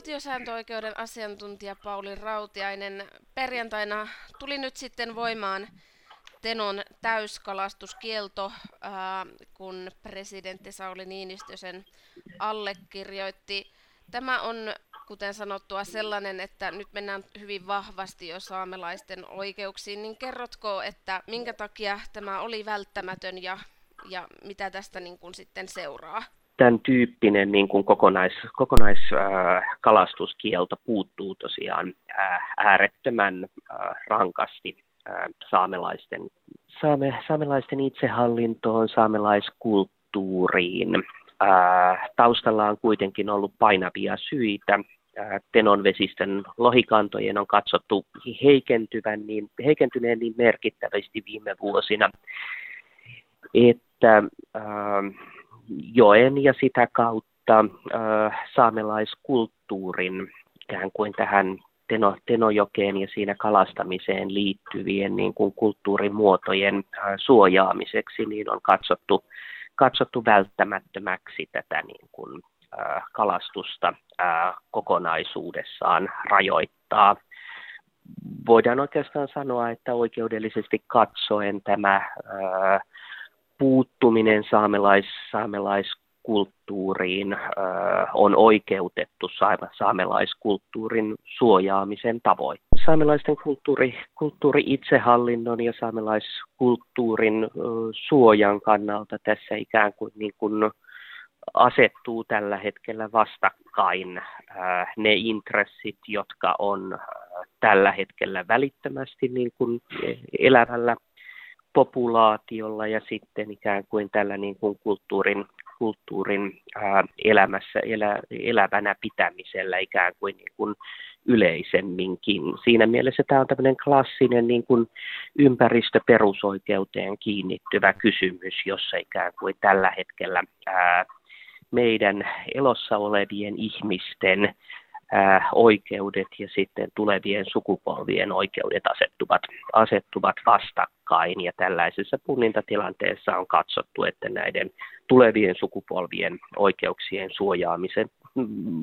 valtiosääntöoikeuden asiantuntija Pauli Rautiainen. Perjantaina tuli nyt sitten voimaan Tenon täyskalastuskielto, kun presidentti Sauli Niinistö sen allekirjoitti. Tämä on, kuten sanottua, sellainen, että nyt mennään hyvin vahvasti jo saamelaisten oikeuksiin, niin kerrotko, että minkä takia tämä oli välttämätön ja, ja mitä tästä niin kuin sitten seuraa? Tämän tyyppinen niin kuin kokonais, kokonaiskalastuskielto äh, puuttuu tosiaan äh, äärettömän äh, rankasti saamelaisten, saame, saamelaisten itsehallintoon, saamelaiskulttuuriin. taustalla on kuitenkin ollut painavia syitä. Tenon vesistön lohikantojen on katsottu heikentyvän niin, heikentyneen niin merkittävästi viime vuosina, että joen ja sitä kautta saamelaiskulttuurin ikään kuin tähän Teno, Tenojokeen ja siinä kalastamiseen liittyvien niin kuin kulttuurimuotojen äh, suojaamiseksi, niin on katsottu, katsottu välttämättömäksi tätä niin kuin, äh, kalastusta äh, kokonaisuudessaan rajoittaa. Voidaan oikeastaan sanoa, että oikeudellisesti katsoen tämä äh, puuttuminen saamelais, saamelais kulttuuriin on oikeutettu saamelaiskulttuurin suojaamisen tavoin. Saamelaisten kulttuuri, kulttuuri itsehallinnon ja saamelaiskulttuurin suojan kannalta tässä ikään kuin, niin kuin asettuu tällä hetkellä vastakkain ne intressit, jotka on tällä hetkellä välittömästi niin kuin elävällä populaatiolla ja sitten ikään kuin tällä niin kuin kulttuurin kulttuurin ää, elämässä elä, elävänä pitämisellä ikään kuin, niin kuin yleisemminkin. Siinä mielessä tämä on tämmöinen klassinen niin kuin ympäristöperusoikeuteen kiinnittyvä kysymys, jossa ikään kuin tällä hetkellä ää, meidän elossa olevien ihmisten ää, oikeudet ja sitten tulevien sukupolvien oikeudet asettuvat, asettuvat vastakkain. Ja tällaisessa punnintatilanteessa on katsottu, että näiden tulevien sukupolvien oikeuksien suojaamisen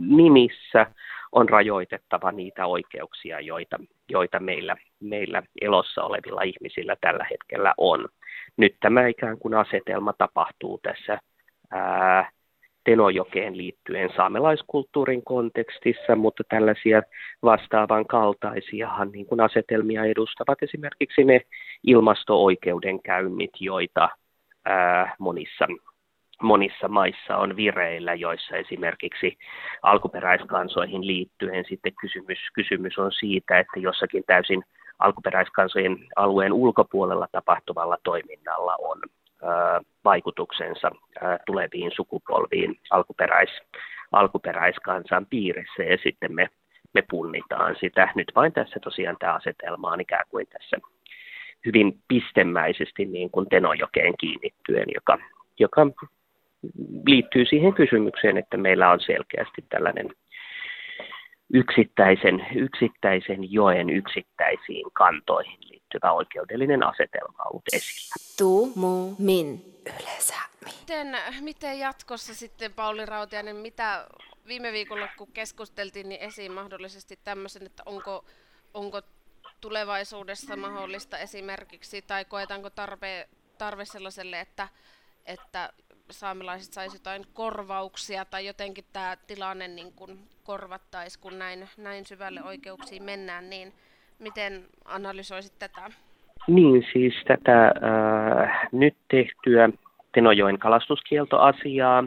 nimissä on rajoitettava niitä oikeuksia, joita, joita meillä, meillä elossa olevilla ihmisillä tällä hetkellä on. Nyt tämä ikään kuin asetelma tapahtuu tässä ää, Tenojokeen liittyen saamelaiskulttuurin kontekstissa, mutta tällaisia vastaavan kaltaisiahan niin kuin asetelmia edustavat esimerkiksi ne ilmasto-oikeudenkäynnit, joita ää, monissa monissa maissa on vireillä, joissa esimerkiksi alkuperäiskansoihin liittyen sitten kysymys, kysymys on siitä, että jossakin täysin alkuperäiskansojen alueen ulkopuolella tapahtuvalla toiminnalla on vaikutuksensa tuleviin sukupolviin alkuperäis, alkuperäiskansan piirissä ja sitten me, me punnitaan sitä. Nyt vain tässä tosiaan tämä asetelma on ikään kuin tässä hyvin pistemäisesti niin kuin Tenojokeen kiinnittyen, joka, joka liittyy siihen kysymykseen, että meillä on selkeästi tällainen yksittäisen, yksittäisen joen yksittäisiin kantoihin liittyvä oikeudellinen asetelma ollut esillä. Tu, mu, min, yleensä Miten, miten jatkossa sitten, Pauli Rautiainen, mitä viime viikolla kun keskusteltiin, niin esiin mahdollisesti tämmöisen, että onko, onko tulevaisuudessa mahdollista esimerkiksi, tai koetaanko tarve, tarve sellaiselle, että, että saamelaiset saisi jotain korvauksia tai jotenkin tämä tilanne niin kuin korvattaisi, kun näin, näin syvälle oikeuksiin mennään, niin miten analysoisit tätä? Niin, siis tätä äh, nyt tehtyä Tenojoen kalastuskieltoasiaa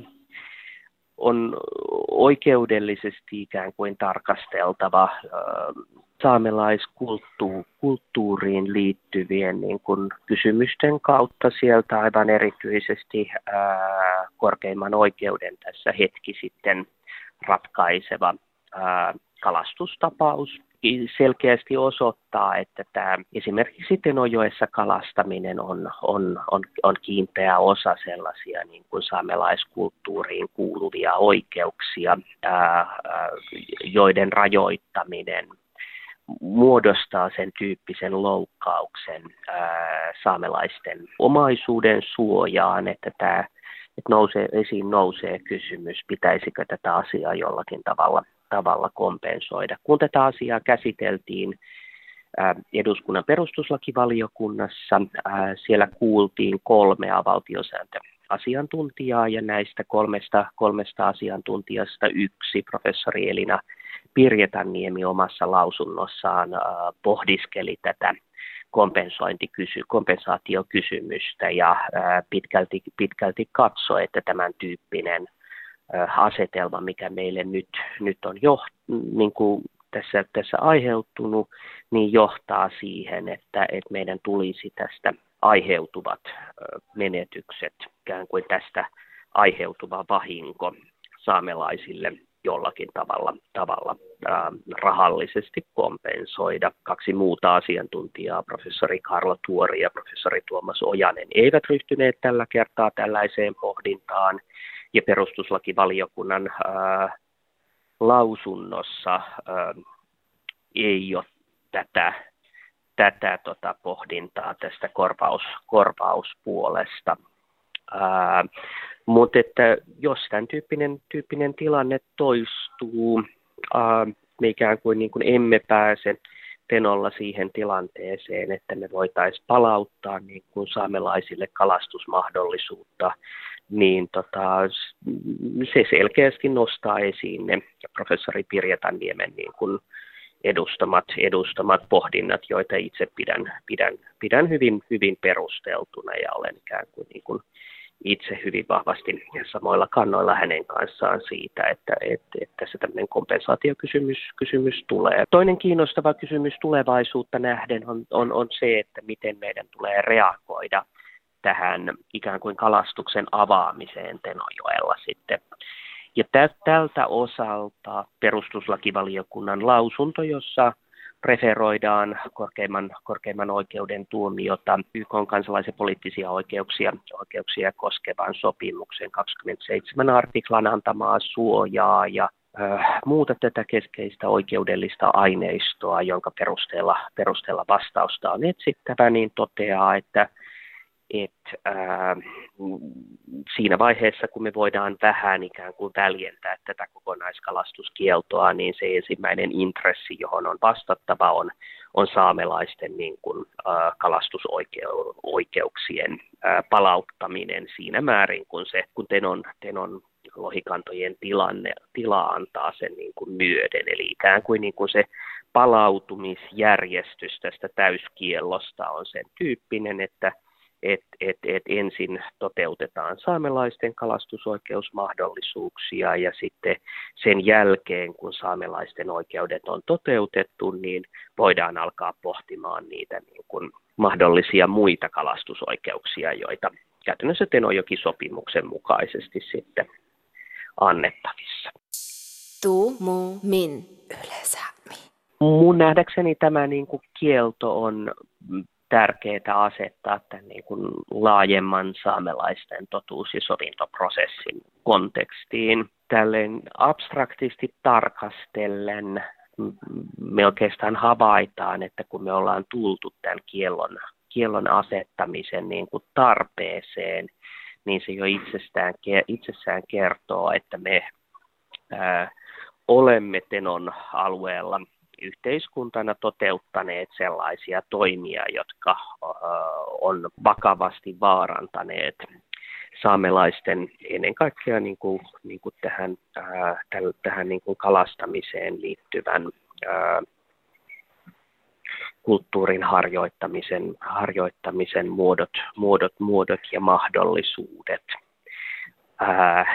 on oikeudellisesti ikään kuin tarkasteltava äh, saamelaiskulttuuriin liittyvien niin kuin kysymysten kautta sieltä aivan erityisesti ää, korkeimman oikeuden tässä hetki sitten ratkaiseva ää, kalastustapaus selkeästi osoittaa, että tämä esimerkiksi Tenojoessa kalastaminen on, on, on, on kiinteä osa sellaisia niin kuin saamelaiskulttuuriin kuuluvia oikeuksia, ää, joiden rajoittaminen muodostaa sen tyyppisen loukkauksen ää, saamelaisten omaisuuden suojaan, että tämä että nousee, esiin nousee kysymys, pitäisikö tätä asiaa jollakin tavalla tavalla kompensoida. Kun tätä asiaa käsiteltiin eduskunnan perustuslakivaliokunnassa, siellä kuultiin kolmea valtiosääntöasiantuntijaa ja näistä kolmesta, kolmesta asiantuntijasta yksi, professori Elina Pirjetaniemi omassa lausunnossaan pohdiskeli tätä kompensaatiokysymystä ja pitkälti, pitkälti katsoi, että tämän tyyppinen asetelma, mikä meille nyt, nyt on jo niin kuin tässä, tässä aiheutunut, niin johtaa siihen, että, että meidän tulisi tästä aiheutuvat menetykset, ikään kuin tästä aiheutuva vahinko saamelaisille jollakin tavalla, tavalla ää, rahallisesti kompensoida. Kaksi muuta asiantuntijaa, professori Karlo Tuori ja professori Tuomas Ojanen, eivät ryhtyneet tällä kertaa tällaiseen pohdintaan. Ja perustuslakivaliokunnan ää, lausunnossa ää, ei ole tätä, tätä tota pohdintaa tästä korvaus, korvauspuolesta. Ää, mutta että jos tämän tyyppinen, tyyppinen tilanne toistuu, ää, me ikään kuin, niin kuin emme pääse Tenolla siihen tilanteeseen, että me voitaisiin palauttaa niin kuin saamelaisille kalastusmahdollisuutta, niin tota, se selkeästi nostaa esiin ne. Professori Pirja Niemen niin kuin edustamat, edustamat pohdinnat, joita itse pidän, pidän, pidän hyvin, hyvin perusteltuna ja olen ikään kuin, niin kuin itse hyvin vahvasti samoilla kannoilla hänen kanssaan siitä, että, että, että tässä tämmöinen kompensaatiokysymys kysymys tulee. Toinen kiinnostava kysymys tulevaisuutta nähden on, on, on se, että miten meidän tulee reagoida tähän ikään kuin kalastuksen avaamiseen Tenojoella sitten. Ja tältä osalta perustuslakivaliokunnan lausunto, jossa referoidaan korkeimman, korkeimman oikeuden tuomiota YK on kansalaisen poliittisia oikeuksia, oikeuksia koskevan sopimuksen 27 artiklan antamaa suojaa ja muuta tätä keskeistä oikeudellista aineistoa, jonka perusteella, perusteella vastausta on etsittävä, niin toteaa, että että ää, siinä vaiheessa, kun me voidaan vähän ikään kuin väljentää tätä kokonaiskalastuskieltoa, niin se ensimmäinen intressi, johon on vastattava, on, on saamelaisten niin kuin, ää, kalastusoikeuksien ää, palauttaminen siinä määrin, kun, se, kun tenon, tenon lohikantojen tilanne, tila antaa sen niin kuin myöden. Eli ikään kuin, niin kuin se palautumisjärjestys tästä täyskiellosta on sen tyyppinen, että – että et, et ensin toteutetaan saamelaisten kalastusoikeusmahdollisuuksia ja sitten sen jälkeen, kun saamelaisten oikeudet on toteutettu, niin voidaan alkaa pohtimaan niitä niin kuin mahdollisia muita kalastusoikeuksia, joita käytännössä Tenojoki-sopimuksen mukaisesti sitten annettavissa. Tu, mu, min, yleensä, mi. Mun nähdäkseni tämä niin kuin kielto on tärkeää asettaa tämän niin kuin laajemman saamelaisten totuus- ja sovintoprosessin kontekstiin. Tälleen abstraktisti tarkastellen me oikeastaan havaitaan, että kun me ollaan tultu tämän kiellon, kiellon asettamisen niin kuin tarpeeseen, niin se jo itsestään, itsessään kertoo, että me ää, olemme Tenon alueella yhteiskuntana toteuttaneet sellaisia toimia, jotka on vakavasti vaarantaneet saamelaisten ennen kaikkea niin kuin, niin kuin tähän, tähän niin kuin kalastamiseen liittyvän kulttuurin harjoittamisen, harjoittamisen muodot, muodot, muodot ja mahdollisuudet.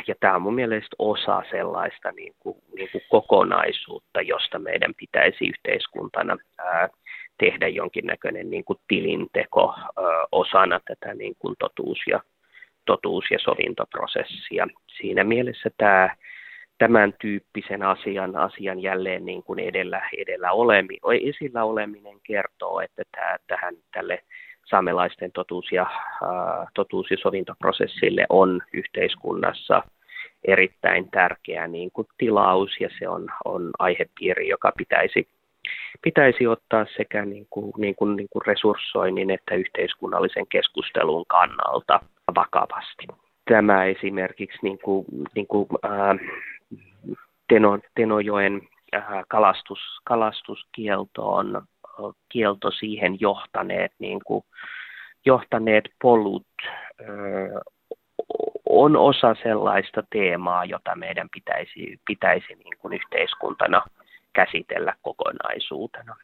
Ja tämä on mun mielestä osa sellaista niin kuin, niin kuin kokonaisuutta, josta meidän pitäisi yhteiskuntana ää, tehdä jonkinnäköinen niin kuin tilinteko ää, osana tätä niin kuin totuus- ja, totuus- ja sovintoprosessia. Siinä mielessä tämä tämän tyyppisen asian, asian jälleen niin kuin edellä, edellä olemi, esillä oleminen kertoo, että tämä, tähän, tälle saamelaisten totuus- ja, totuus- ja sovintoprosessille on yhteiskunnassa erittäin tärkeä niin kuin tilaus ja se on, on aihepiiri, joka pitäisi, pitäisi ottaa sekä niin kuin, niin kuin, niin kuin resurssoinnin että yhteiskunnallisen keskustelun kannalta vakavasti. Tämä esimerkiksi niin kuin, niin kuin, äh, Teno, Tenojoen äh, kalastus, kalastuskieltoon kielto siihen johtaneet, niin kuin, johtaneet polut on osa sellaista teemaa, jota meidän pitäisi, pitäisi niin kuin yhteiskuntana käsitellä kokonaisuutena.